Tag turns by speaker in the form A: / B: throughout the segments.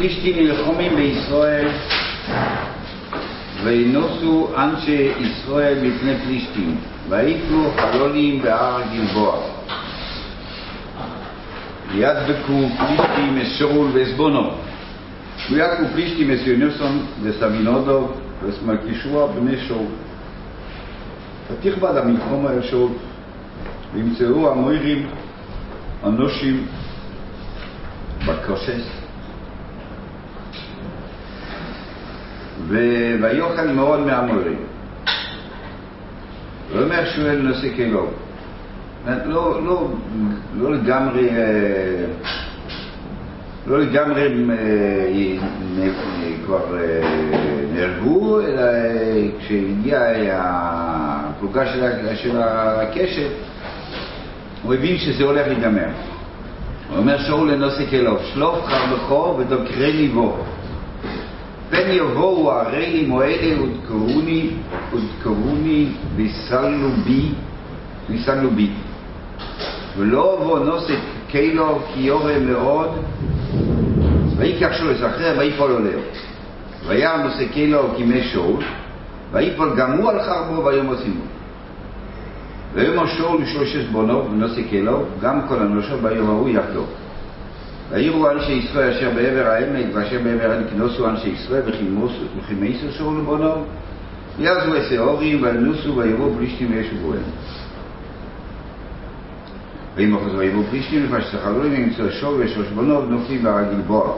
A: פלישתים נלחמים בישראל וינוסו אנשי ישראל מפני פלישתים ויפלו חלולים בהר גלבוע. וידבקו פלישתים אשאול ועזבונו ויעקו פלישתים אסיונוסון וסבינודו וסמלכישוע בני שאול ותכבד המלחמה אל שאול וימצאו המוירים אנושים בקושס ויאכל מאוד מהמורים. ואומר שמואל נושא כלו. לא, לא, לא לגמרי, לא לגמרי כבר נהרגו, אלא כשהגיעה הפלוגה של הקשת, הוא הבין שזה הולך להיגמר. הוא אומר שאול לנושא כלו, שלוף חרבכו ודוקרני בו. פן יבואו הרי מועדה ודקרוני, ודקרוני ויסלו בי, ויסלו בי. ולא אבוא נושא קילו כי יורה מאוד, ויקח שלו לזכר ויפול עולהו. וירא נושא קילו כימי שאול, ויפול גם הוא על חרבו ויום עושימו. ויאמר שאול לשלושת בונו ונושא קילו, גם כל אנושו ביום ההוא יחדו. ויראו אנשי ישראל אשר בעבר העמק ואשר בעבר העמק כנוסו אנשי ישראל וכימסו שאול ובונו ויעזו השעורים וינוסו ויראו פלישתים וישובו הם. ואם אחוז ויראו פלישתים לפני ששכלו להם ימצאו שאול ושלוש בונו ונופלים בהר הגלבוע.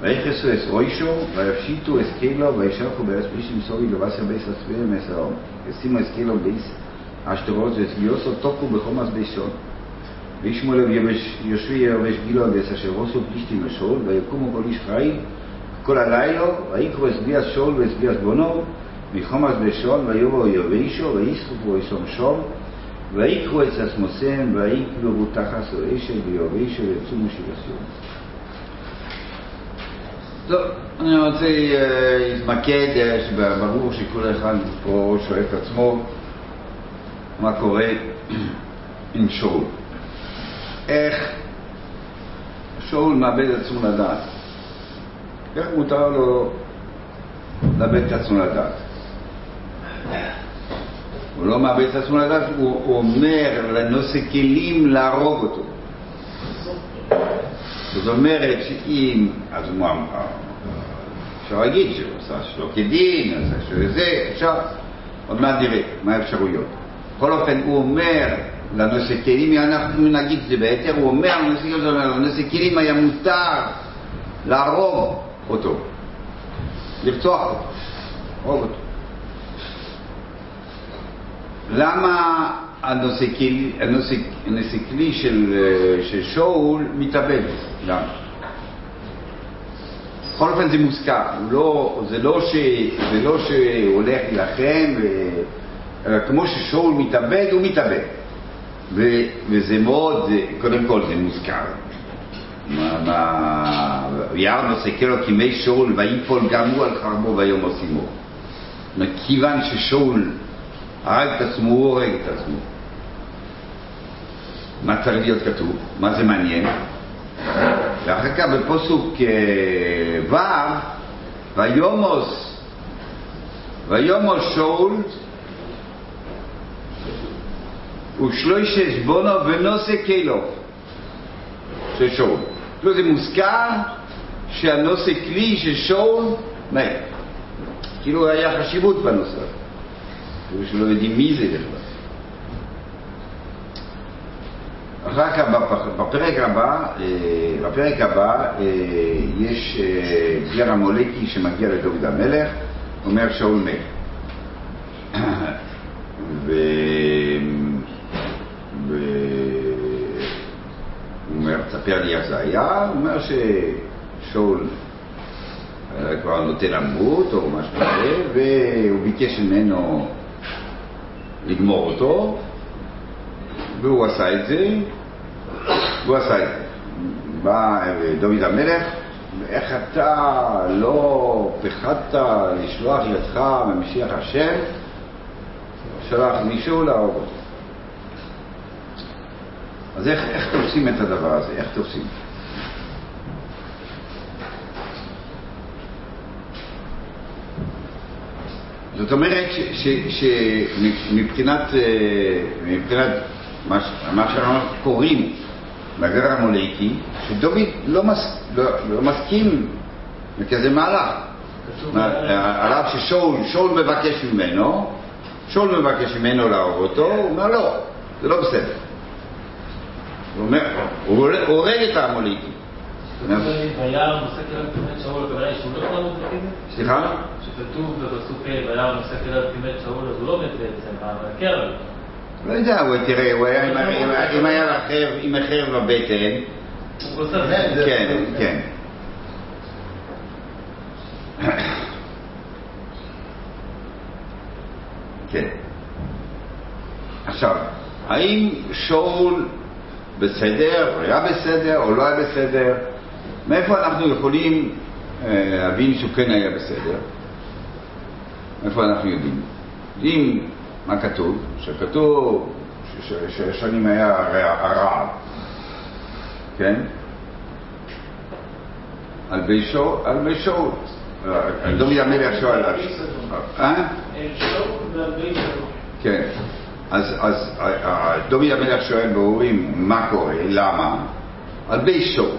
A: ויכרתו את ראשו ויפשיטו את כליו וישלחו בארץ פלשתים סביב לבשר בית עצביהם ואת העם. וישימו את כליו בית עשתרות ואת גוייתו תקעו בחומת בית שן. וישמעו אליו יושבי יבש גלעד את אשר עשו פלשתים לשאול ויקומו כל איש חי כל הלילה ויקרו אסביאס שאול ואסביאס בונו מחומס בשאול ויבואו ירבישו ויסחפו ויסום שאול ויקרו את עצמוסיהם ויקברו תחס או אשל וירבישו ויצומו שבסיום. טוב, אני רוצה להתמקד, ברור שכל אחד פה שואל את עצמו מה קורה עם שאול. איך שאול מאבד את עצמו לדעת. איך מותר לו לאבד את עצמו לדעת? הוא לא מאבד את עצמו לדעת, הוא אומר לנושא כלים להרוג אותו. זאת אומרת שאם, אז הוא אמר, אפשר להגיד שהוא עשה שלא כדין, עשה שזה, אפשר, עוד מעט נראה מה האפשרויות. בכל אופן, הוא אומר לנושא כלים, אנחנו נגיד זה ביתר, הוא אומר לנושא כלים היה מותר להרוג אותו, לרצוח אותו, להרוג אותו. למה הנושא כלי, הנושא, הנושא כלי של, של שאול מתאבד? למה? בכל אופן זה מוזכר, לא, זה, לא ש, זה לא שהוא הולך להילחם, כמו ששאול מתאבד, הוא מתאבד. ו, וזה מאוד, קודם כל זה מוזכר. וירא נושא כלו כימי שאול ויפול גם הוא על חרבו ויום עושימו. כיוון ששאול הרג את עצמו, הוא הורג את עצמו. מה צריך להיות כתוב? מה זה מעניין? ואחר כך בפוסוק ו' ויומוס ויומוס שאול ושלושת בונו ונושא כלו של שאול. לא זה מוזכר שהנושא כלי של שאול מת. כאילו היה חשיבות בנושא. כאילו שלא יודעים מי זה בכלל. אחר כך בפרק הבא, בפרק הבא יש גר המולקי שמגיע לדוד המלך, אומר שאול מת. תספר לי איך זה היה, הוא אומר ששאול כבר נוטה למות או משהו כזה, והוא ביקש ממנו לגמור אותו, והוא עשה את זה, והוא עשה את זה. בא דוד המלך, איך אתה לא פחדת לשלוח ידך ממשיח השם, שלח מישהו להרוג אותו. אז איך, איך תופסים את הדבר הזה? איך תופסים? זאת אומרת שמבחינת אה, מה מה שאנחנו קוראים בגרר המולקי, שדוד לא, מס, לא, לא מסכים לכזה מהלך. הרב ששאול, שאול מבקש ממנו, שאול מבקש ממנו להרוג אותו, הוא אומר לא, זה לא בסדר. הוא הורג את העמוליקים.
B: וירא נושא כליו כמת שאול, הכוונה שהוא לא יכול למות
A: סליחה?
B: שכתוב בפסוק וירא נושא כליו כמת שאול, אז הוא לא מת בעצם, הקרב.
A: לא יודע, הוא תראה, הוא היה, אם היה עם החרב בבטן, כן, כן. כן. עכשיו, האם שאול בסדר, היה בסדר או לא היה בסדר? מאיפה אנחנו יכולים להבין שהוא כן היה בסדר? מאיפה אנחנו יודעים? יודעים מה כתוב? שכתוב ששנים היה הרעב, כן? על בי שאול, על בי שאול. דוד המלך שואל על... אה? כן. אז דוד המלך שואל בהורים, מה קורה? למה? על בי שאול.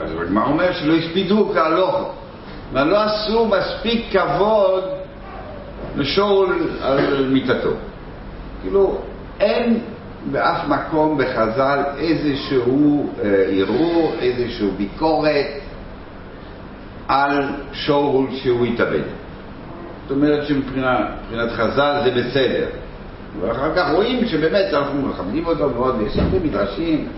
A: אז הגמרא אומר שלא הספידו כהלוך, ולא עשו מספיק כבוד לשאול על מיטתו. כאילו, אין באף מקום בחז"ל איזשהו ערעור, איזשהו ביקורת על שאול שהוא התאבד. זאת אומרת שמבחינת חז"ל זה בסדר. ואחר כך רואים שבאמת אנחנו מכבדים אותו מאוד, יש הרבה מדרשים.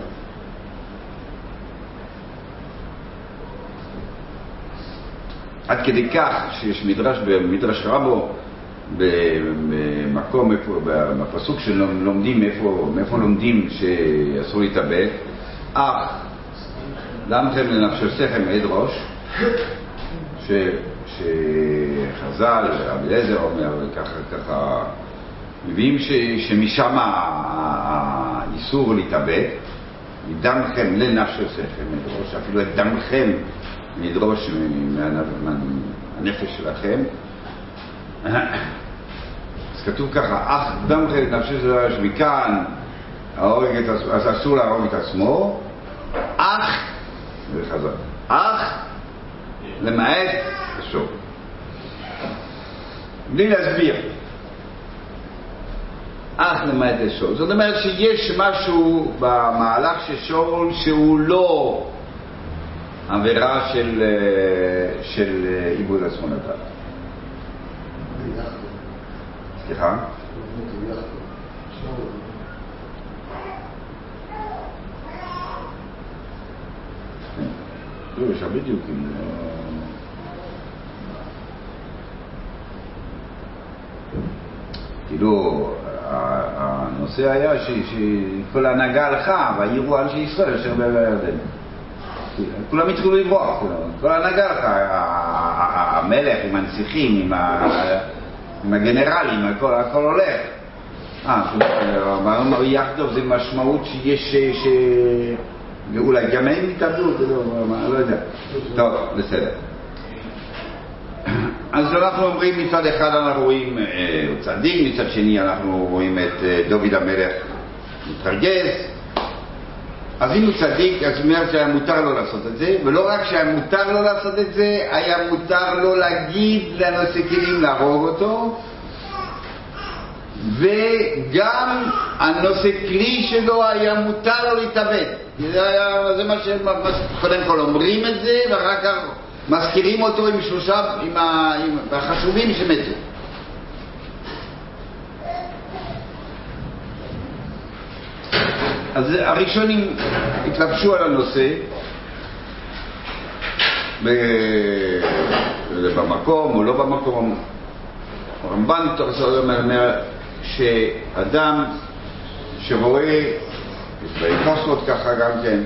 A: עד כדי כך שיש מדרש במדרש רבו, במקום, בפסוק שלומדים, מאיפה, מאיפה לומדים שאסור להתאבד, אך דמכם לנפשותיכם עד ראש, ש, שחז"ל, רבי אליעזר אומר, וככה ככה, מביאים ש, שמשם האיסור להתאבד, דמכם לנפשותיכם עד ראש, אפילו את דמכם לדרוש מהנפש שלכם. אז כתוב ככה, אך חלק נפשי של מכאן, אז אסור להרוג את עצמו, אך, וחזר, אך למעט השור. בלי להסביר. אך למעט השור. זאת אומרת שיש משהו במהלך של שור שהוא לא עבירה של, של עיבוד עצמו לדעת. סליחה? לא, יש הרבה דיוקים. כאילו, הנושא היה שכל ההנהגה הלכה, והעירו אנשי ישראל אשר בעבר הירדן. כולם התחילו לברוח, כל ההנהגה הלכה, המלך עם הנסיכים, עם הגנרלים, הכל הולך. אה, יחדוב זה משמעות שיש, אולי גם הם התאבדו, לא יודע. טוב, בסדר. אז אנחנו אומרים מצד אחד אנחנו רואים צדיק, מצד שני אנחנו רואים את דוד המלך מתרגז. אז אם הוא צדיק, אז הוא אומר שהיה מותר לו לעשות את זה, ולא רק שהיה מותר לו לעשות את זה, היה מותר לו להגיד לנושא כלים להרוג אותו, וגם הנושא כלי שלו היה מותר לו להתאבד. זה, היה, זה מה שהם קודם כל אומרים את זה, ואחר כך מזכירים אותו עם שלושה, עם, ה, עם החשובים שמתו. אז הראשונים התלבשו על הנושא במקום או לא במקום. הרמב"ן אומר שאדם שרואה, בהלכות ככה גם כן,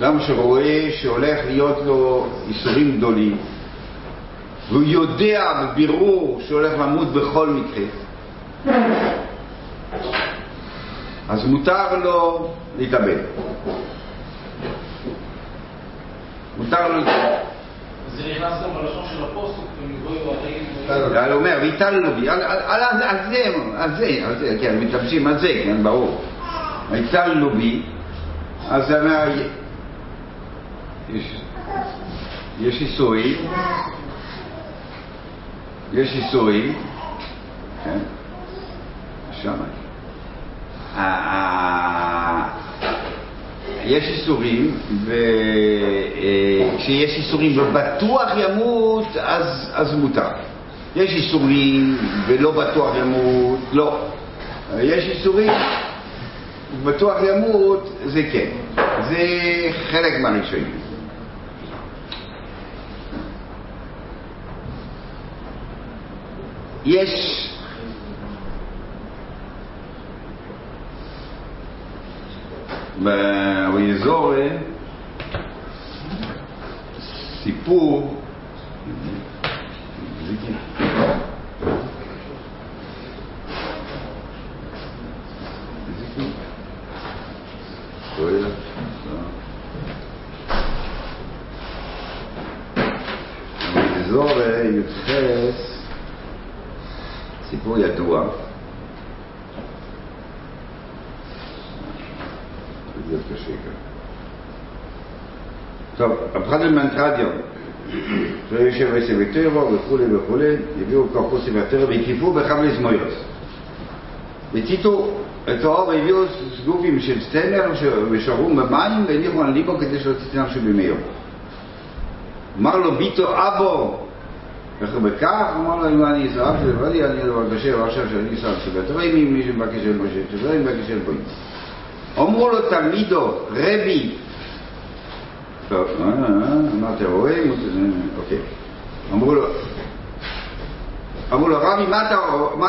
A: אדם שרואה שהולך להיות לו איסורים גדולים והוא יודע בבירור שהולך למות בכל מקרה אז מותר לו להתאבד. מותר לו להתאבד.
C: זה נכנס גם בלשון של הפוסק, וערים...
A: הוא אומר, ויטלו בי, על- זה, על זה, על זה, כן, מתלבשים על זה, כן, ברור. ויטלו בי, אז זה אומר, יש- יש איסורים, יש איסורים, כן, שם. ה- ה- יש איסורים, וכשיש איסורים ובטוח ימות, אז, אז מותר. יש איסורים ולא בטוח ימות, לא. יש איסורים ובטוח ימות, זה כן. זה חלק מהראשונים. יש. באזור סיפור סיפור ידוע זה קשה כאן. טוב, רב חנן מנטרדיון, שיושב בסביטרו וכולי וכולי, הביאו כוחו סביטרו והקיפו בחמש מויוס. הציתו את האור והביאו סגופים של סטנר ושרו במים והניחו על ליבו כדי שלא תצא נפשו בימיו. אמר לו ביטו אבו, איך בכך? אמר לו אם אני ישראל שלבדי אני לא בקשר עכשיו שאני ישראל שבטרו אם מי שמבקש אל משה שבטרו אם מבקש אל בוים. אמרו לו תלמידו, רבי, טוב, אה, אתה רואה? אוקיי. אמרו לו, אמרו לו, רבי, מה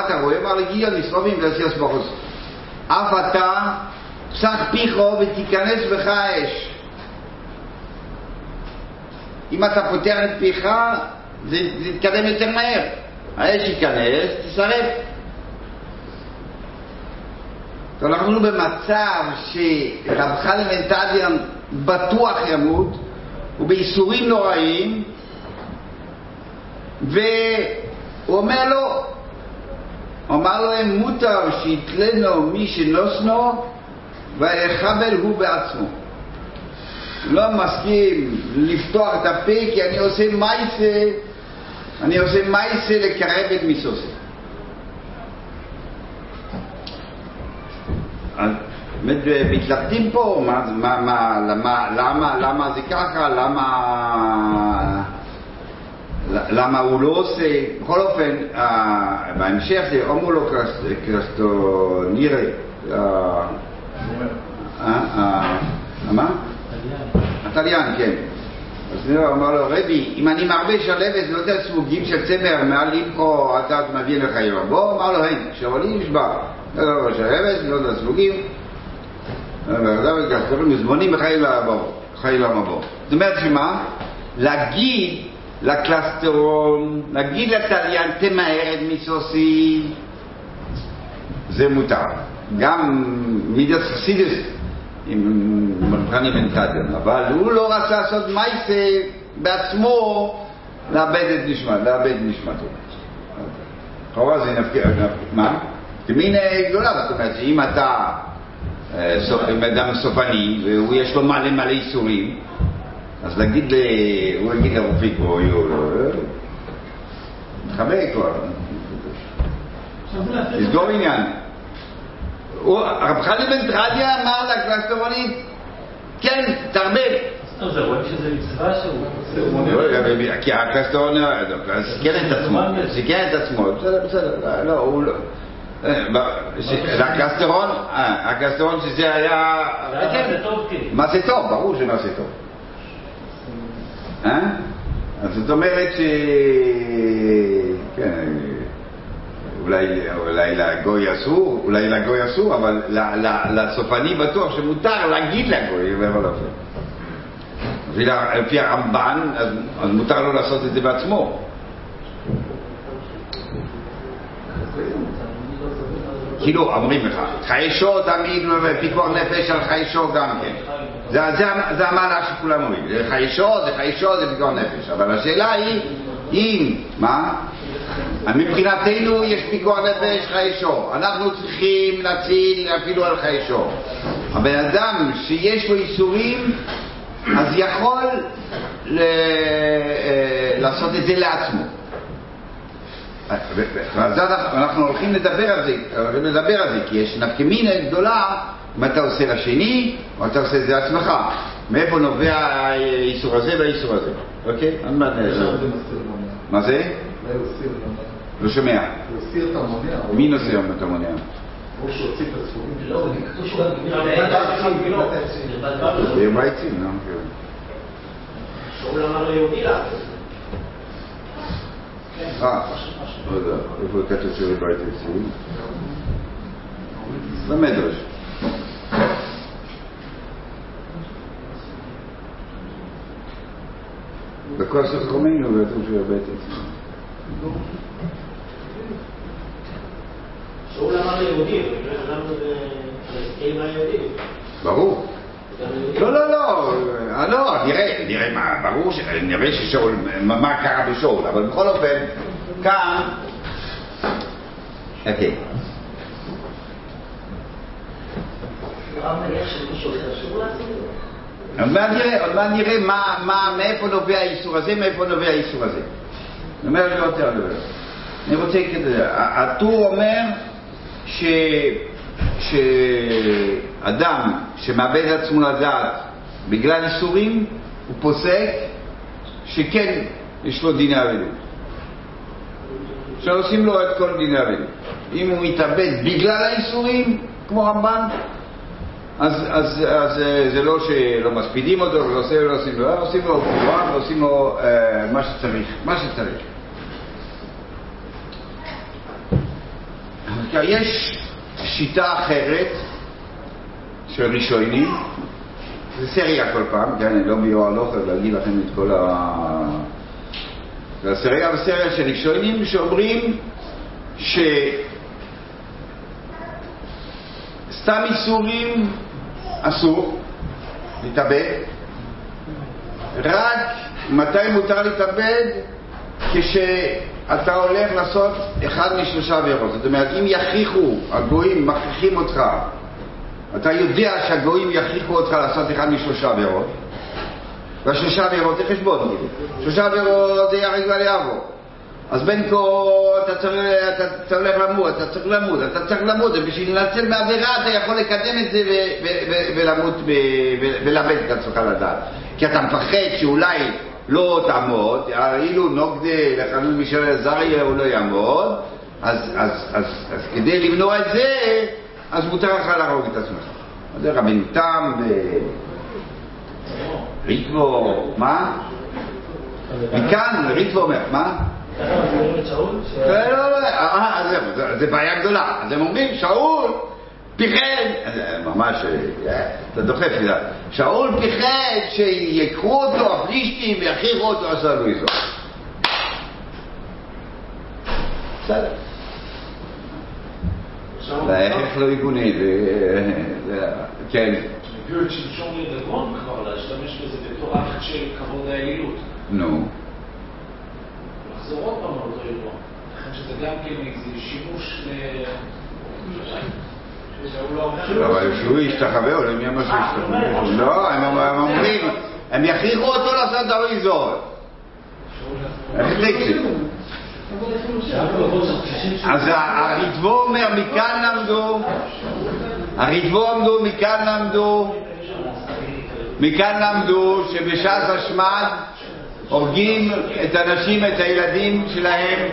A: אתה, רואה? אמר לי, גיל מסרובים ועשייה סבחוס. אף אתה, פסח פיכו ותיכנס בך האש. אם אתה פותח את פיך, זה יתקדם יותר מהר. האש ייכנס, תשרף. טוב, אנחנו במצב שרב חנן בן בטוח ימות, הוא בייסורים נוראים, והוא אומר לו, אמר להם מותר שיתלנו מי שנוסנו ויחבל הוא בעצמו. לא מסכים לפתוח את הפה כי אני עושה מייסה, אני עושה מייסה לקרב את מיסוסי. אז באמת מתלבטים פה, מה, מה, מה, למה, למה, למה זה ככה, למה, למה הוא לא עושה, בכל אופן, אה, בהמשך זה אמרו לו קרסטונירי, אה, אה, אה, מה? התליין, כן. אז הוא אמר לו, רבי, אם אני מרבה שלבת, לא יודע סמוגים של צמר מעל ליבכו, אתה מביא לך יום. בוא, אמר לו, אין, שעולים נשבר. לא יודע שלבת, לא יודע סמוגים. קוראים מזמונים חיי למבוא. זאת אומרת שמה? להגיד לקלסטרון, להגיד לתליין, תמהר את מיסוסי, זה מותר. גם מידת חסידס עם תדיון, אבל הוא לא רצה לעשות מייסה בעצמו לאבד את נשמת, לאבד נשמתו. לכאורה זה נפקיר, מה? כמין גדולה, זאת אומרת שאם אתה אם אדם סופני והוא יש לו מלא מלא איסורים, אז להגיד, הוא יגיד לרופא פה, תחבק כבר, לסגור עניין. רב חני בן טרדיה אמר לקלסטרונית, כן, תרבה.
B: זה רואים שזה מצווה שהוא...
A: כי הקלסטרון סיכן את עצמו, סיכן את עצמו, בסדר, בסדר, לא, הוא לא... הקלסטרון, הקלסטרון שזה היה...
B: זה טוב כאילו.
A: מה זה טוב, ברור שמה זה טוב. אז זאת אומרת ש... כן, אולי לגוי אסור, אולי לגוי אסור, אבל לסופני בטוח שמותר להגיד לגוי, בכל אופן. לפי הרמב"ן, אז מותר לו לעשות את זה בעצמו. כאילו, אומרים לך, חיי שור תמיד, ופיקוח נפש על חיי שור גם כן. זה, זה, זה המעלה שכולם אומרים, זה חיישו, זה חיישו, זה פיקוח נפש, אבל השאלה היא, אם, מה? מבחינתנו יש פיקוח נפש חיישו, אנחנו צריכים להציל אפילו על חיישו. הבן אדם שיש לו איסורים, אז יכול ל... אה, לעשות את זה לעצמו. אנחנו הולכים לדבר על זה, הולכים לדבר על זה, כי יש נפקמינה גדולה אם אתה עושה לשני, או אתה עושה את זה לעצמך. מאיפה נובע האיסור הזה והאיסור הזה, אוקיי? מה זה? לא שומע.
D: להסיר את המונע.
A: מי נוסע את המונע?
D: או שהוציא את הספורים.
C: לא, זה כתוב שהוא גם
A: זה בעצים, לא?
C: שאול אמר ליהודי לעשות.
A: אה, לא יודע, איפה כתוב שיעורי בית עצים? במדרש. בכוסף חומינו כתוב שיעורי בית עצים.
C: שאול אמר מהיהודי?
A: ברור. לא, לא, לא, אה, לא, נראה, נראה מה, ברור, ש- נראה ששאול, מה קרה בשאול, אבל בכל אופן, כאן, אוקיי? עוד מעט נראה, עוד מעט נראה מה, מה, מאיפה נובע האיסור הזה, מאיפה נובע האיסור הזה. אומר, אני רוצה לדבר. אני רוצה כזה, הטור אומר ש... שאדם שמאבד את עצמו לדעת בגלל איסורים, הוא פוסק שכן יש לו דיני אבלות. שעושים לו את כל דיני אבלות. אם הוא מתאבד בגלל האיסורים, כמו רמב"ן, אז, אז, אז אה, זה לא שלא מספידים אותו ולא עושים לו, לו, עושים לו קבורה ועושים לו אה, מה שצריך, מה שצריך. עכשיו, יש שיטה אחרת של ראשונים, זה סריה כל פעם, כן, אני לא מיואר לא יכול להגיד לכם את כל ה... זה סריה וסריה של ראשונים שאומרים ש... סתם איסורים אסור להתאבד, רק מתי מותר להתאבד? כשאתה הולך לעשות אחד משלושה עבירות. זאת אומרת, אם יכריחו, הגויים מכריחים אותך, אתה יודע שהגויים יכריחו אותך לעשות אחד משלושה עבירות, והשלושה עבירות זה חשבון, כאילו. שלושה עבירות זה ייהרג ואל יעבור. אז בין כה אתה צריך, אתה צריך למות, אתה צריך למות, אתה צריך למות, ובשביל לנצל מעבירה אתה יכול לקדם את זה ולמות ולאבד את עצמך לדעת. כי אתה מפחד שאולי לא תעמוד, אילו נוגדה לחנות מישל עזריה הוא לא יעמוד, אז, אז, אז, אז כדי למנוע את זה, אז מותר לך להרוג את עצמך. זה רבנו תם ריטבו, מה? מכאן ריטבו אומר, מה?
B: שאול? ש-
A: לא, לא, לא, זה בעיה גדולה. אז הם אומרים, שאול פיחד, אה, ממש, אה, אתה דוחף לי, שאול פיחד שיקחו אותו הפלישתים ויכריחו אותו עשה לו איזו. בסדר. איך לא זה- זה- כן,
C: הביאו את שמשון לדגון כבר, להשתמש בזה בתור אקט של כבוד האלילות.
A: נו.
C: לחזור עוד פעם על אותו אירוע. לכן שזה גם כן איזה שימוש ל... לא.
A: אבל שהוא ישתחווה, או למי אמר שהוא ישתחווה? לא, הם הם אומרים, הם יכריחו אותו לעשות. איך זה יקרה? אז הריטבו אומר, מכאן למדו, הריטבו עמדו, מכאן למדו, מכאן למדו שבשעת השמד הורגים את הנשים, את הילדים שלהם,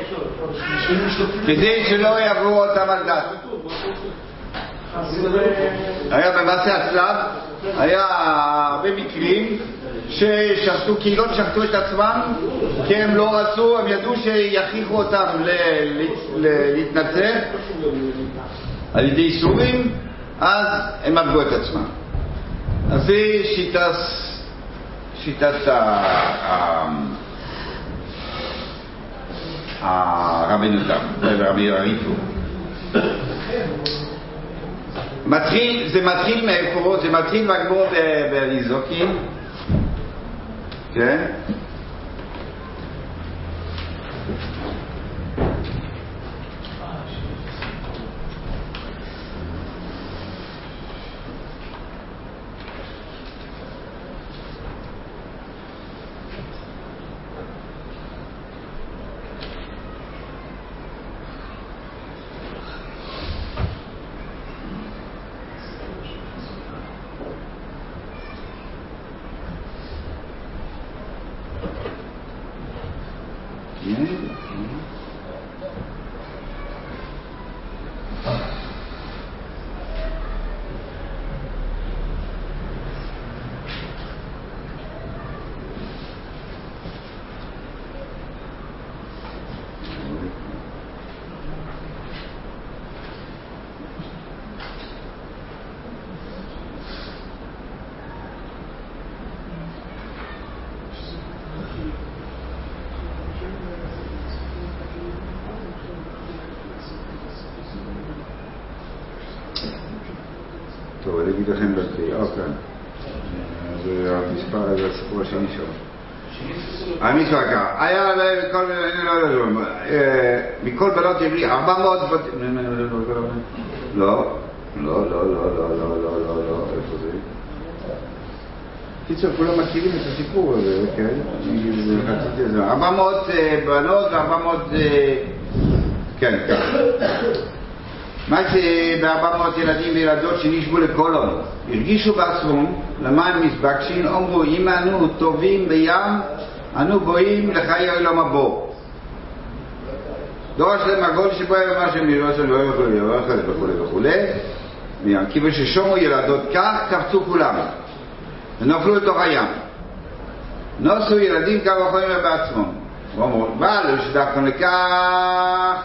A: כדי שלא יעברו אותם על דת. היה במעשה הצלב, היה הרבה מקרים ששחטו, קהילות שחטו את עצמם כי הם לא רצו, הם ידעו שיכריחו אותם ל- ל- ל- להתנצר על ידי איסורים, אז הם הרגו את עצמם. אז זה שיטת, שיטת הרבנו תם, רבי הריפו. מתחיל, זה מתחיל מאיפה? זה מתחיל מהגמור באיזוקים, כן? המצווה ככה, היה מכל, לא, לא, לא, אה, מכל בנות עברי, 400 בתים, לא, לא, לא, לא, לא, לא, לא, לא, לא, לא, איפה זה? קיצור, כולם מכירים את הסיפור הזה, כן? אני רציתי את זה. 400 אה, בנות ו-400, כן, ככה. מה זה ב-400 ילדים וילדות שנשבו לקולון? הרגישו בעצמם למען מזבקשין, אמרו אם אנו טובים בים, אנו גויים לחיי עולם הבא. דורש להם הגול שבו היה מה שהם יראו שלא יכולו לראות וכולי וכולי. כיוון ששומו ילדות כך, קפצו כולם ונפלו לתוך הים. נוסו ילדים כמה יכולים בעצמם. אבל שדווקא לכך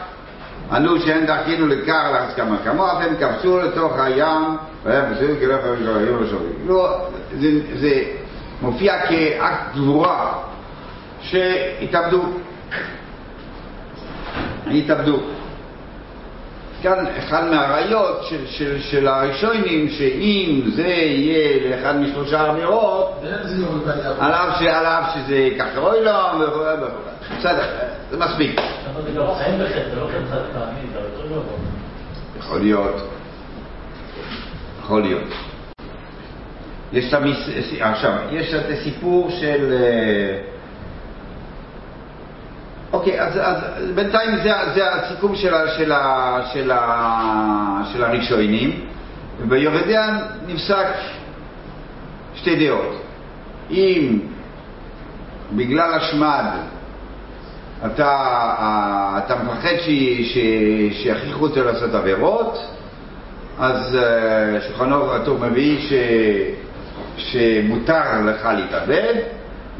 A: ענו שאין דרכינו לארץ כמה כמוה, והם קפצו לתוך הים, והיה בסדר כאילו יכולים היו לשווים. לא, זה, זה מופיע כאקט גבורה שהתאבדו. התאבדו. כאן אחד מהראיות של, של, של הראשונים, שאם זה יהיה לאחד משלושה אמירות, על אף שזה ככה אוי לא, וכו' וכו'. בסדר, זה מספיק. יכול להיות. יכול להיות. יש את אה, הסיפור של... אה, אוקיי, אז, אז בינתיים זה, זה הסיכום של, של, של, של הראשונים, וביורדיאן נפסק שתי דעות. אם בגלל השמד אתה, אתה מפחד שיכריחו אותו לעשות עבירות, אז אה, שולחן אור הטוב מביא ש, שמותר לך להתאבד,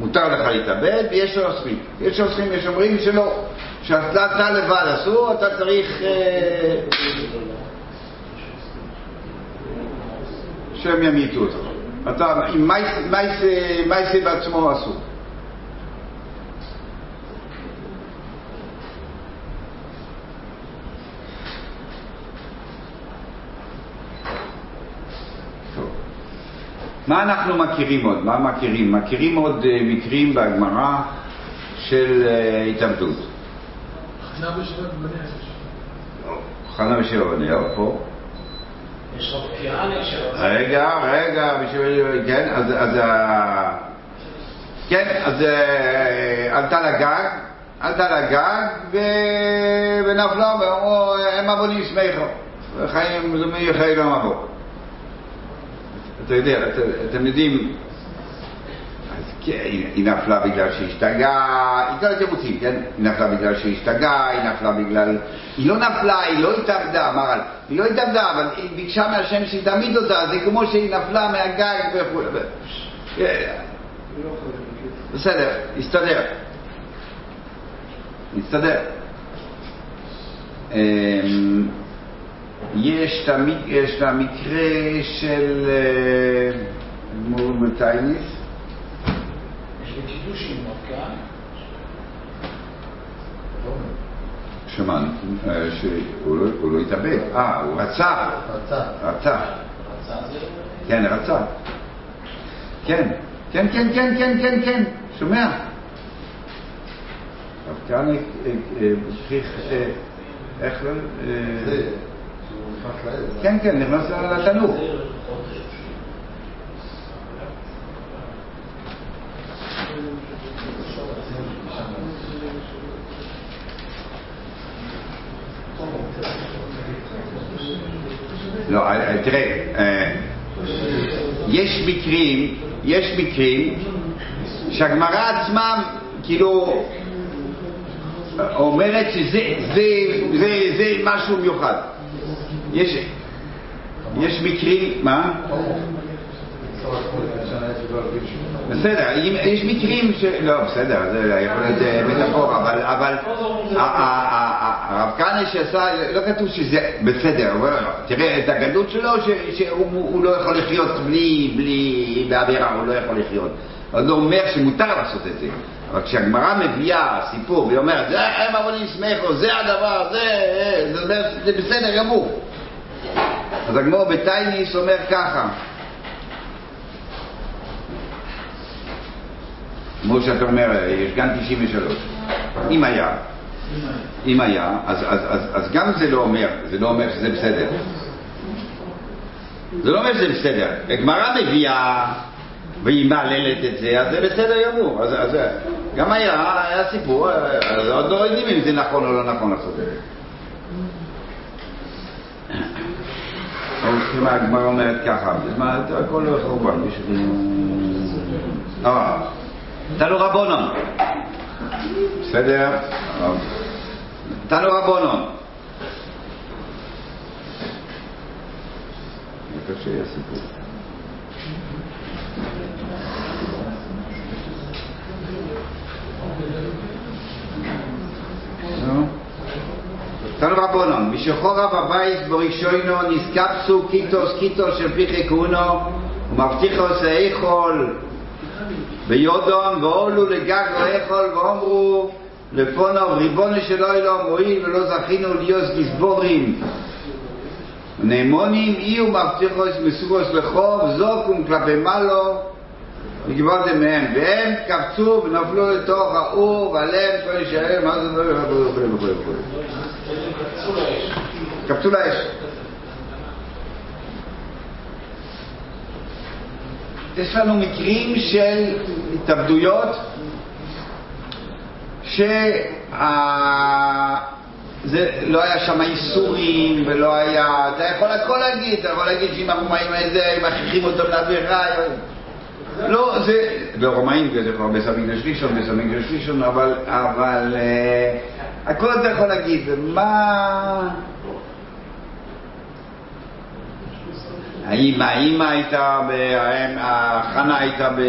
A: מותר לך להתאבד, ויש לו אוסרים. יש אוסרים, יש אומרים שלא, שאתה אתה לבד אסור, אתה צריך אה, שהם ימיתו אותך. אתה, מייסי בעצמו אסור. מה אנחנו מכירים עוד? מה מכירים? מכירים עוד אה, מקרים בגמרא של אה, התאבדות.
D: חנה בשבט בניה.
A: חנה ושבע בניה, פה.
C: יש רב קיאני שרצה...
A: רגע, רגע. כן, אז... אז ה- כן, אז אה, עלתה לגג, עלתה לגג. ונפלה ואמרו, הם עבונים שמחו, חיים, זה מי חיי לא מבוא. אתה יודע, את, אתם יודעים, אז כן, היא נפלה בגלל שהיא השתגעה, היא כל התירוצים, כן? היא נפלה בגלל שהיא השתגעה, היא נפלה בגלל... היא לא נפלה, היא לא התאבדה, מרל. היא לא התאבדה, אבל היא ביקשה מהשם שתעמיד אותה, זה כמו שהיא נפלה מהגג וכו'. ו- בסדר, הסתדר. הסתדר. יש את המקרה של אה, אדמו"ר מטייניס.
C: יש לי קידוש עם מרקן.
A: שמענו, אה, שהוא לא, לא התאבד, אה, הוא רצח.
C: רצח. רצח.
A: כן, רצח. כן, כן, כן, כן, כן, כן, כן, שומע? הרב כהנא, אה, איך לא... כן, כן, נכנס לתנור. לא, אה, אה, תראה, אה, יש מקרים, יש מקרים שהגמרא עצמה כאילו אומרת שזה זה, זה, זה משהו מיוחד. יש, יש מקרים, מה? בסדר, יש מקרים ש... לא, בסדר, זה יכול להיות אה, מטאפורה, אבל, אבל הרב כהנא שעשה, לא כתוב שזה בסדר, תראה את הגדלות שלו, שהוא הוא לא יכול לחיות בלי, בלי, בעבירה, הוא לא יכול לחיות. אז זה אומר שמותר לעשות את זה. אבל כשהגמרא מביאה סיפור והיא אומרת, זה הם עבודים שמחו, זה הדבר, זה, אה", זה בסדר גמור. אז הגמור בטייניס אומר ככה, כמו שאתה אומר, יש גן 93. אם היה, אם היה, אז, אז, אז, אז גם זה לא אומר, זה לא אומר שזה בסדר. זה לא אומר שזה בסדר. הגמרא מביאה והיא מהללת את זה, אז זה בסדר גמור. אז, אז גם היה, היה סיפור, אז עוד לא יודעים אם זה נכון או לא נכון לעשות את זה. הולכים, הגמרא אומרת ככה, מה, הכל לא חורבן, יש... אה, תנו רבונון. בסדר? תנו רבונון. קשה הסיפור. konon, mi shchora bavais borishoyno niskapsu kitos kitos shel pikh kuno, u maftikh os eichol. לגג ואיכול ואומרו לפונו ריבונו שלא אלוהים הואיל ולא זכינו להיות גיסבורים נאמונים אי ומבטיחוס מסוגוס לחוב זוקום כלפי מעלו וגיברתם מהם והם קפצו ונפלו לתוך האור ועליהם כל ישראל מה זה וכו' וכו'
C: קפצו לאש.
A: יש לנו מקרים של התאבדויות שה... לא היה שם איסורים ולא היה... אתה יכול הכל להגיד, אתה יכול להגיד שאם הרומאים איזה, מכריחים אותם לעבירה... לא, זה... ברומאים זה כבר בסמינגל שלישון, בסמינגל שלישון, אבל... אבל... הכל אתה יכול להגיד, מה... האמא, האמא הייתה, ב... חנה הייתה ב...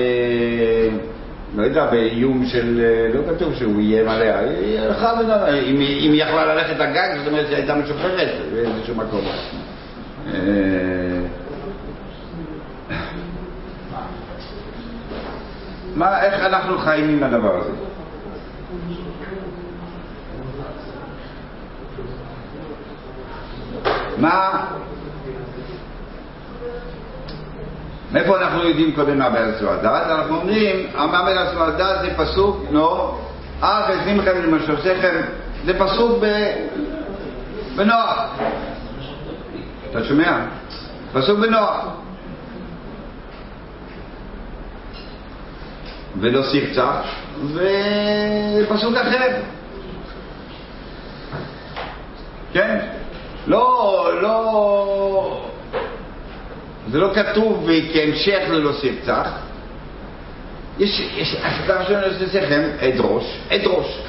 A: לא יודע, באיום של... לא כתוב שהוא איים עליה, היא הלכה היא אם היא יכלה ללכת לגג, זאת אומרת שהיא הייתה משוחררת באיזשהו מקום. אה, מה, איך אנחנו חיים עם הדבר הזה? מה... מאיפה אנחנו יודעים קודם מה בארץ הדת? אנחנו אומרים, מה בארץ הדת זה פסוק, נו, אך לכם למשוסכם, זה פסוק. בנוח. אתה שומע? פסוק בנוח. ולא סרצח, ופסוק אחר. כן? לא, לא... זה לא כתוב כהמשך ללא סרצח. יש, יש, הכתב שלנו לסכם, אדרוש, אדרוש.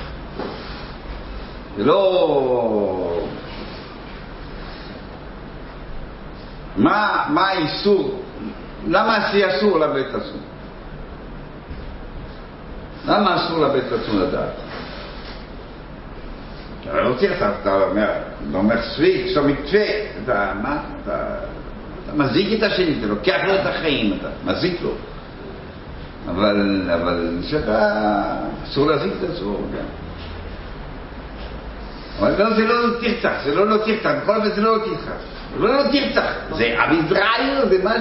A: זה לא... מה, מה האיסור? למה עשי אסור לבית אסור? למה אסור לבית אסור לדעת? לא צריך, אתה, אומר, אתה אומר סוויק, סו מתווה, אתה, מה, אתה, אתה מזיק את השני, אתה לוקח לו את החיים, אתה מזיק לו. אבל, אבל שאתה, אסור להזיק את אסור, כן. אבל לא, זה לא תרצח, זה לא לא תרצח, בכל אופן זה לא לא תרצח. זה לא לא תרצח, זה ישראל, זה מה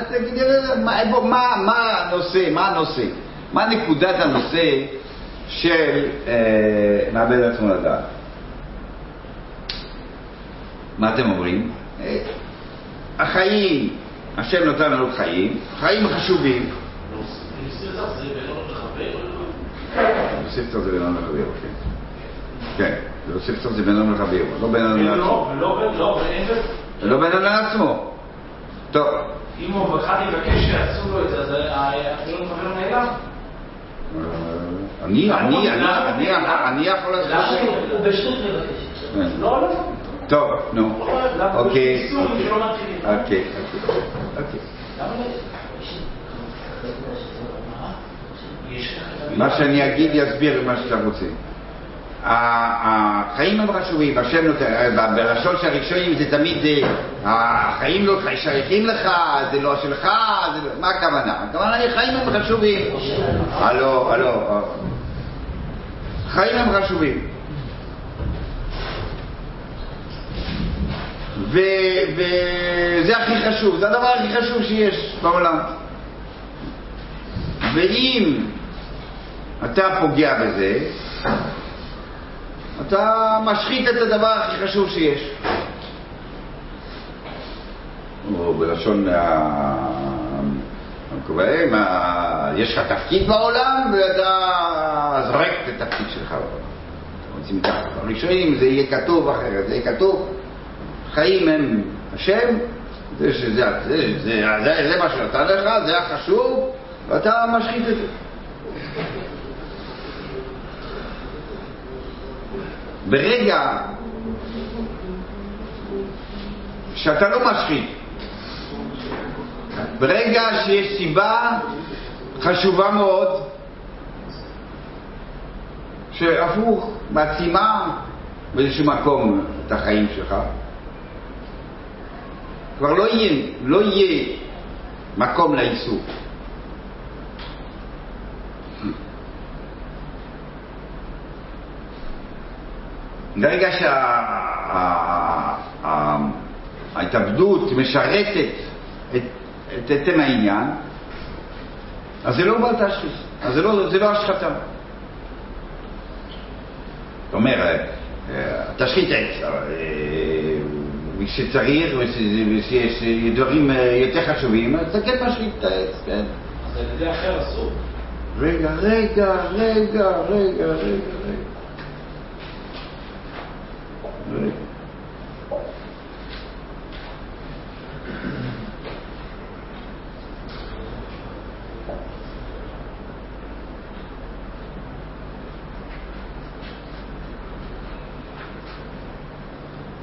A: מה, איפה, מה, הנושא, מה הנושא? מה נקודת הנושא של אה, מאבד עצמו לדעת? מה אתם אומרים? אה, החיים, השם נותן לנו חיים, חיים חשובים.
C: זה לא?
A: ספר זה בינון לחבר, כן. כן, זה ספר זה בינון לחבר, לא בינון לעצמו.
C: לא, לא, לא, ואין
A: לא בינון לעצמו. טוב,
C: אם הוא אחד יבקש שיעשו לו את זה, אז החילון חבר נעלם.
A: אה, אני, אני, אני, אני, אני יכול לעשות את.
B: הוא בשטות מבקש.
A: כן.
C: לא, לא.
A: טוב, נו. אוקיי. אוקיי, אוקיי. אוקיי.
C: לא? יש לך...
A: מה שאני אגיד יסביר מה שאתה רוצה. ה- החיים הם חשובים, השם נותן, ב- בלשון של הראשונים זה תמיד, אה, החיים לא שייכים לך, זה לא שלך, זה לא, מה הכוונה? הכוונה היא חיים הם חשובים. הלו, הלו, אה. חיים הם חשובים. וזה הכי חשוב, זה הדבר הכי חשוב שיש בעולם. ואם אתה פוגע בזה, אתה משחית את הדבר הכי חשוב שיש. בלשון ה- המקובלים, ה- יש לך תפקיד בעולם ואתה זורק את התפקיד שלך בעולם. רוצים ככה. בראשונים זה יהיה כתוב אחרת, זה יהיה כתוב, חיים הם השם, זה, שזה, זה, זה, זה, זה, זה מה שנתן לך, זה החשוב, ואתה משחית את זה. ברגע שאתה לא משחית, ברגע שיש סיבה חשובה מאוד, שהפוך, מעצימה באיזשהו מקום את החיים שלך, כבר לא יהיה, לא יהיה מקום לאיסור. ברגע שההתאבדות משרתת את, את עצם העניין, אז זה לא בעל תשחית, אז זה לא, זה לא השחתה. זאת אומרת, אה, תשחית עץ, אה, כשצריך, ושיש דברים אה, יותר חשובים, אז אתה כן את העץ, כן.
C: אז על ידי אחר אסור.
A: רגע, רגע, רגע, רגע, רגע, רגע.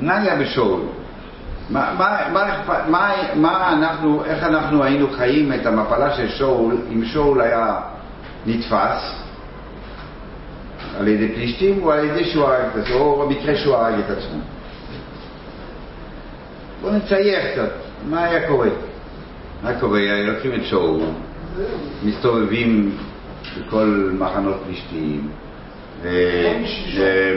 A: מה היה בשאול? מה, מה, מה, מה, אנחנו, איך אנחנו היינו חיים את המפלה של שאול אם שאול היה נתפס על ידי פלישתים או על ידי שהוא הרג את עצמו, או במקרה שהוא הרג את עצמו. בואו נצייר קצת, מה היה קורה? מה קורה? לוקחים את שאול, מסתובבים בכל מחנות פלישתים,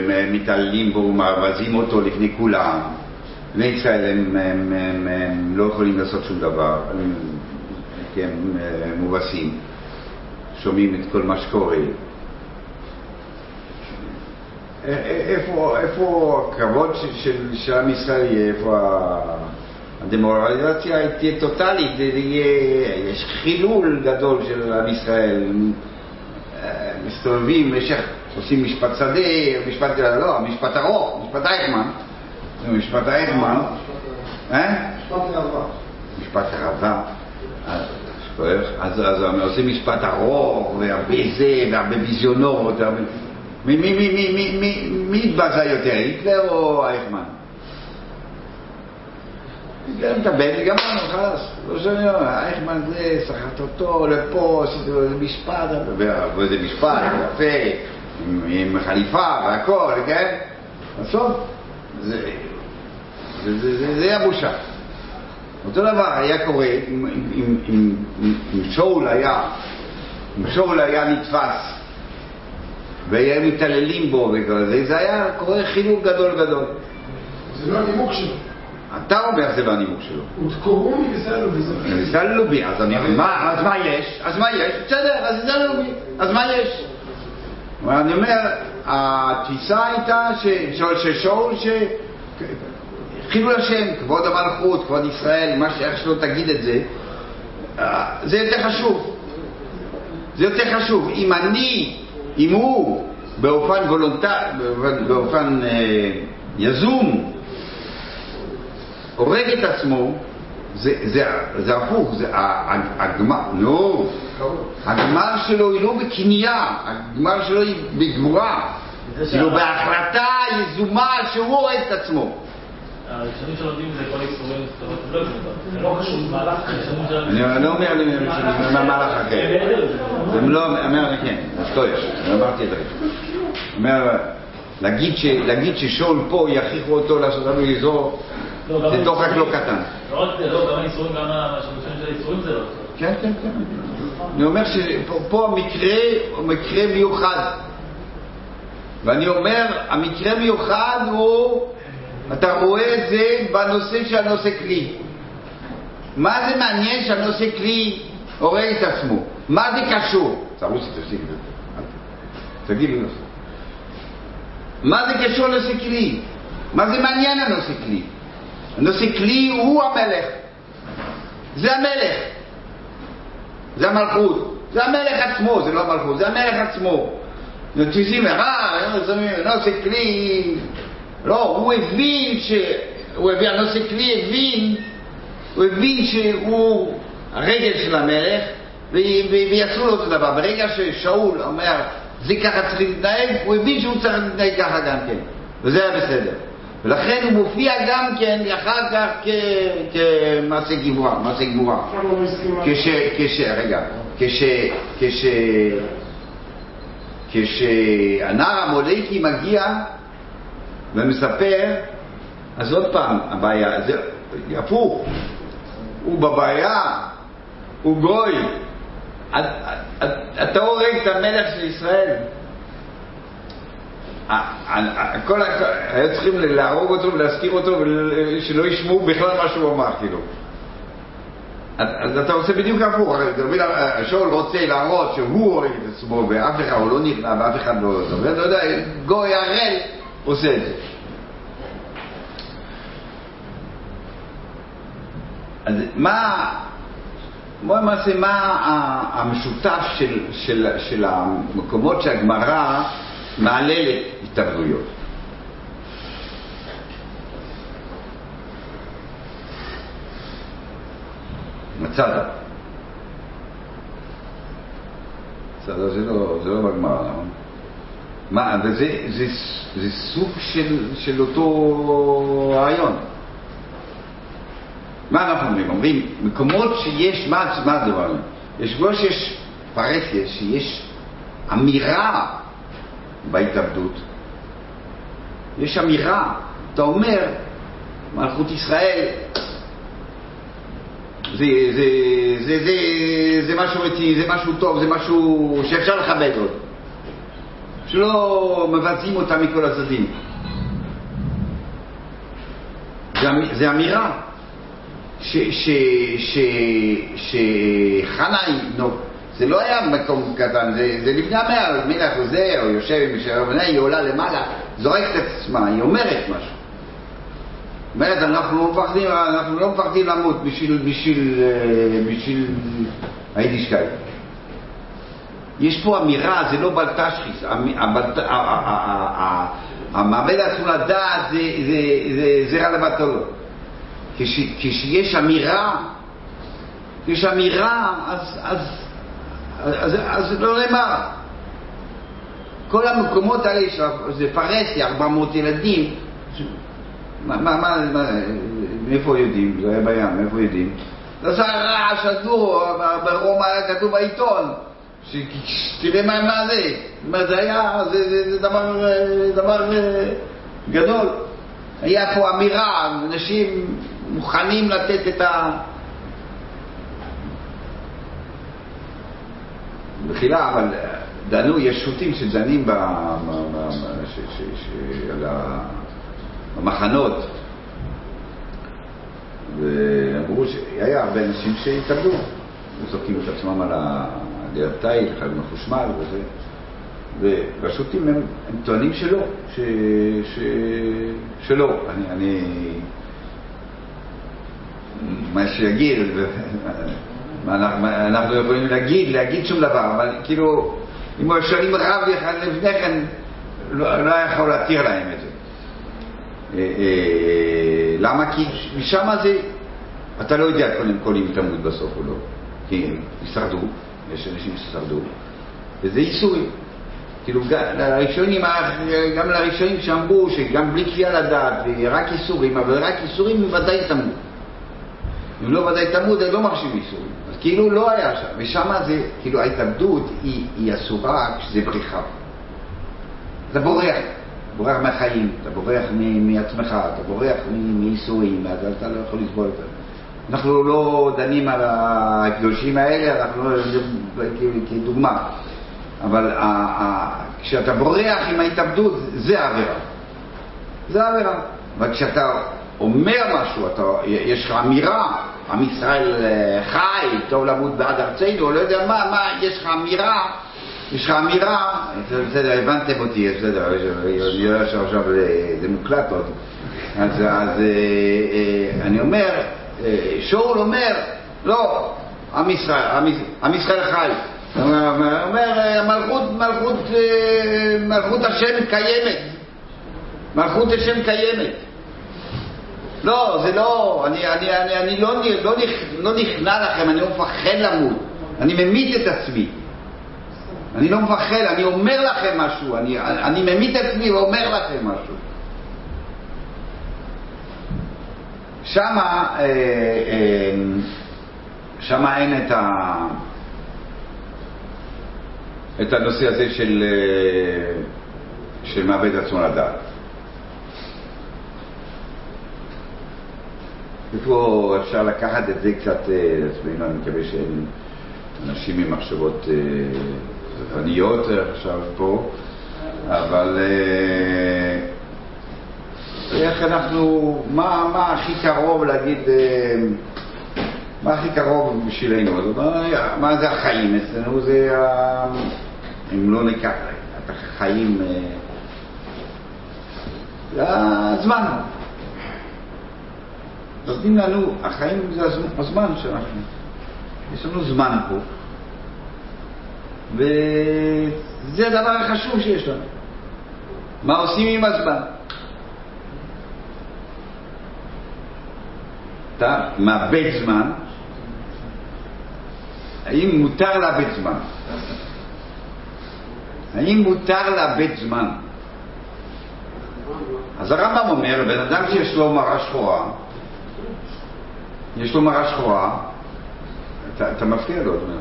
A: ומתעללים בו ומבזים אותו לפני כולם. בני ישראל הם, הם, הם, הם לא יכולים לעשות שום דבר, הם, כי הם מובסים, שומעים את כל מה שקורה. איפה, איפה הכבוד של, של, עם ישראל יהיה, איפה הדמורליזציה תהיה טוטאלית, יש חילול גדול של עם ישראל, מסתובבים עושים משפט שדה, משפט, לא, משפט ארוך, משפט אייכמן, משפט אייכמן, אה?
D: משפט ראווה.
A: משפט רבה. אז אז, אז הם עושים משפט ארוך, והרבה זה, והרבה ביזיונות. מי, התבזה יותר, היטלר או אייכמן? היטלר מטפל, גמרנו, חלאס. לא אומר, אייכמן זה, סחט אותו לפה, עשיתי לו איזה משפט, ואיזה משפט, יפה, עם חליפה והכל, כן? בסוף, זה, זה, זה, זה, זה הבושה. אותו דבר היה קורה אם, אם, אם, אם, שאול היה, אם שאול היה נתפס והיו מתעללים בו וכל זה, זה היה קורה חילול גדול גדול.
E: זה לא הנימוק שלו.
A: אתה אומר זה לא הנימוק שלו.
E: עוד קורוני וסלו וזה.
A: התעללו בי, אז אני אומר, מה, אז מה יש? אז מה יש? בסדר, אז התעללו בי, אז מה יש? אני אומר, התפיסה הייתה ש- של של שאול, ש... חילול השם, כבוד המלכות, כבוד ישראל, מה ש... איך שלא תגיד את זה, אה, זה יותר חשוב. זה יותר חשוב. אם אני, אם הוא, באופן וולונטרי, באופן, אה, יזום, הורג את עצמו, זה, זה, זה הפוך, זה הגמר, לא, הגמר שלו היא לא בקנייה, הגמר שלו היא בגבורה, כאילו בהחלטה יזומה שהוא הורג את עצמו.
B: הראשונים שלומדים זה כל איסורים, לא.
C: זה לא קשור למהלך
A: אני לא אומר מהמהלך אחר, זה לא, אומר, כן, אז לא יש, אמרתי את זה. אומר, להגיד ששאול פה יכריחו אותו לעשות לנו איזור,
B: לא,
A: זה דוחק לא קטן.
B: לא רק זה, לא, גם האיסורים, גם השלושים של האיסורים זה לא.
A: כן, כן, כן. אני אומר שפה המקרה הוא מקרה מיוחד. ואני אומר, המקרה מיוחד הוא, אתה רואה את זה בנושא של הנושא כלי. מה זה מעניין שהנושא כלי הורג את עצמו? מה זה קשור? סרוסי, תפסיק את זה. תגיד לי. מה זה קשור לנושא כלי? מה זה מעניין הנושא כלי? הנושא כלי הוא המלך. זה המלך. זה המלכות. זה המלך עצמו, זה לא המלכות, זה המלך עצמו. נתפיסים, אה, נושא כלי, לא, הוא הבין ש... הוא הבין, הנושא כלי הבין, הוא הבין שהוא הרגל של המלך, ו- ו- ויעשו לו אותו דבר. ברגע ששאול אומר, זה ככה צריך להתנהג, הוא הבין שהוא צריך להתנהג ככה גם כן, וזה היה בסדר. ולכן הוא מופיע גם כן אחר כך כמעשה גבורה, מעשה גבורה. כש... כש... רגע, כש... כש... כשהנער המולקי מגיע ומספר, אז עוד פעם, הבעיה, זה הפוך, הוא בבעיה, הוא גוי, את- את- אתה הורג את המלך של ישראל. כל היו צריכים להרוג אותו ולהזכיר אותו ושלא ישמעו בכלל מה שהוא אמר, כאילו. אז אתה עושה בדיוק הפוך, הרי דוד שאול רוצה להראות שהוא הורג את עצמו ואף אחד, הוא לא נכנע ואף אחד לא... אתה יודע, גוי ערל עושה את זה. אז מה, בוא למעשה, מה המשותף של, של, של המקומות שהגמרא מהללת התאבדויות? מצדה. מצדה זה לא, זה לא בגמרא, נכון? מה, וזה זה, זה סוג של, של אותו רעיון. מה אנחנו אומרים? אומרים, מקומות שיש, מה, מה הדבר הזה? יש כמו שיש פרסיה, שיש אמירה בהתאבדות. יש אמירה. אתה אומר, מלכות ישראל, זה, זה, זה, זה, זה משהו רציני, זה משהו טוב, זה משהו שאפשר לכבד עוד. שלא מבצעים אותה מכל הצדדים. זה, אמ- אמירה. שחנה, נו, זה לא היה מקום קטן, זה, זה לפני המאה, מלך חוזר, יושב עם בני, היא עולה למעלה, זורקת את עצמה, היא אומרת משהו. אומרת, אנחנו לא מפחדים, אנחנו לא מפחדים למות בשביל, בשביל, אה, בשביל היידישקייט. יש פה אמירה, זה לא בלטשחיס, המעמד עצמו לדעת זה, לו. כש, כשיש אמירה, כשיש אמירה, אז, לא נאמר. כל המקומות האלה, זה פרסיה, 400 ילדים, מה, מה, מה, מאיפה יודעים? זה היה בים, מאיפה יודעים? זה עשה רעש ברומא היה כתוב בעיתון, שתראה מה, מה זה. אומרת, זה היה, זה, דבר, אה, אה, גדול. היה פה אמירה, אנשים מוכנים לתת את ה... מחילה, אבל אה, דנו, יש שו"תים שדנים ב- על ה- במחנות, ואמרו שהיה הרבה אנשים שהתאבדו, זורקים את עצמם על ה- על התיל, חייבים מחושמל וזה. והשו"תים הם, הם טוענים שלא, ש, ש, שלא. אני, אני, מה שיגיד, אנחנו, יכולים להגיד, להגיד שום דבר, אבל כאילו, אם היו שואלים רב אחד לפני כן, לא, לא יכול להתיר להם את זה. אה, אה, למה? כי משם זה, אתה לא יודע קודם כל אם תמות בסוף או לא. כי ישרדו, יש אנשים ששרדו, וזה ייסורים. כאילו לראשונים, גם לראשונים שאמרו שגם בלי כפייה לדעת, רק ייסורים, אבל רק ייסורים ודאי תמות. אם לא ודאי תמות, אז לא מרשים ייסורים. אז כאילו לא היה שם, ושם זה, כאילו ההתאבדות היא, היא אסורה כשזה בריחה. אתה בורח, בורח מהחיים, אתה בורח מעצמך, אתה בורח מ- מייסורים, אז אתה לא יכול לסבול את זה. אנחנו לא דנים על הקדושים האלה, אנחנו לא, כ- כדוגמה. אבל ה- ה- כשאתה בורח עם ההתאבדות, זה העבירה. זה העבירה. אבל כשאתה אומר משהו, אתה, יש לך אמירה, עם ישראל אה, חי, טוב למות בעד ארצנו, לא יודע מה, מה, יש לך אמירה, יש לך אמירה, בסדר, הבנתם אותי, בסדר, אני יודע שעכשיו זה- זה מוקלט עוד. אז, אז אה, אה, אני אומר, אה, שאול אומר, לא, עם ישראל, חי. אומר, אה, מלכות, מלכות, אה, מלכות השם קיימת. מלכות השם קיימת. לא, זה לא, אני, אני, אני, אני לא, לא, נכ- לא נכנע לכם, אני לא מפחד למות. אני ממית את עצמי. אני לא מפחד, אני אומר לכם משהו, אני, אני ממית את עצמי ואומר לכם משהו. שמה, אה, אה, שמה אין את, ה, את הנושא הזה של, אה, של מאבד עצמו לדעת. איפה אפשר לקחת את זה קצת אה, לעצמנו, אני מקווה שאין אנשים עם מחשבות זווניות עכשיו פה, אבל איך אנחנו, מה, מה הכי קרוב להגיד, אה, מה הכי קרוב בשבילנו? אומרת, מה זה החיים אצלנו? זה, ה- אם לא ניקח את החיים, אה, זה הזמן. נותנים לנו, החיים זה הזמן שאנחנו, יש לנו זמן פה, וזה הדבר החשוב שיש לנו. מה עושים עם הזמן? אתה מאבד זמן, האם מותר לאבד זמן? האם מותר לאבד זמן? אז הרמב"ם אומר, בן אדם שיש לו מראה שחורה, יש לו מראה שחורה, אתה, אתה מפריע לו, זאת אומרת,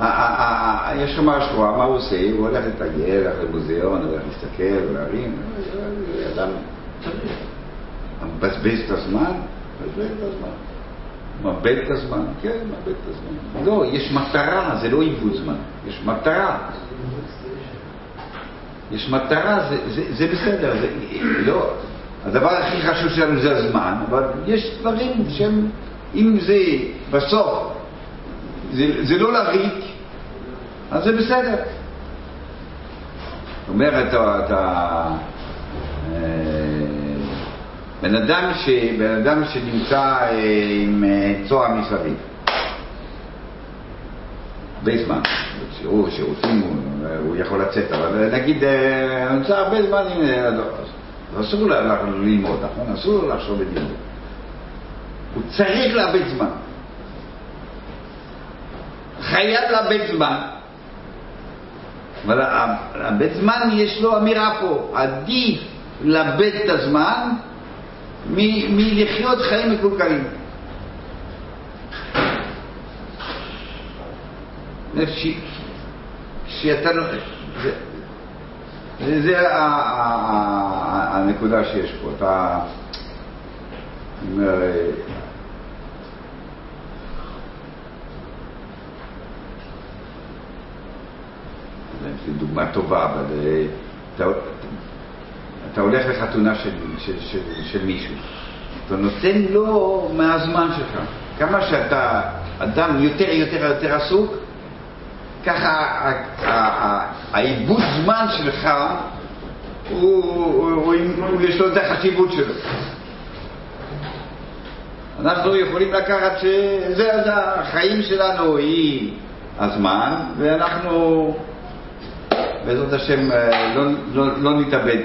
A: ה- ה- ה- ה- יש לו מראה שחורה, מה הוא עושה? הוא הולך לטייל, הולך למוזיאון, הולך להסתכל, להרים, אדם מבזבז את הזמן, מבזבז את הזמן. מאבד את הזמן, כן, מאבד את הזמן. לא, יש מטרה, זה לא עיוות זמן, יש מטרה. יש מטרה, זה, זה, זה בסדר, זה לא, הדבר הכי חשוב שלנו זה הזמן, אבל יש דברים שהם, אם זה בסוף, זה, לא לריק, אז זה בסדר. זאת אומרת, אתה, אתה אה, בן אדם, ש, בן אדם שנמצא אה, עם אה, צוהר מסביב, הרבה זמן, שיעור, שירותים, הוא, הוא יכול לצאת, אבל נגיד, אה, הוא נמצא הרבה זמן, אה, לא, אסור ללמוד, נכון? אסור לו לחשוב בלימוד. הוא צריך לאבד זמן. חייב לאבד זמן. אבל לאבד זמן יש לו אמירה פה, עדיף לאבד את הזמן מ- מלחיות חיים מקולקלים. ש- שאתה לא... זה, זה, זה ה- ה- ה- הנקודה שיש פה. אתה... אומר, אה, דוגמה טובה, אבל אה, אתה, הולך לחתונה של, של, של, של מישהו, אתה נותן לו מהזמן שלך. כמה שאתה אדם יותר יותר יותר עסוק, ככה העיבוד זמן שלך, הוא, הוא, הוא, יש לו את החשיבות שלו. אנחנו יכולים לקחת שזה זה החיים שלנו היא הזמן, ואנחנו בעזרת השם אה, לא, לא, לא נתאבד.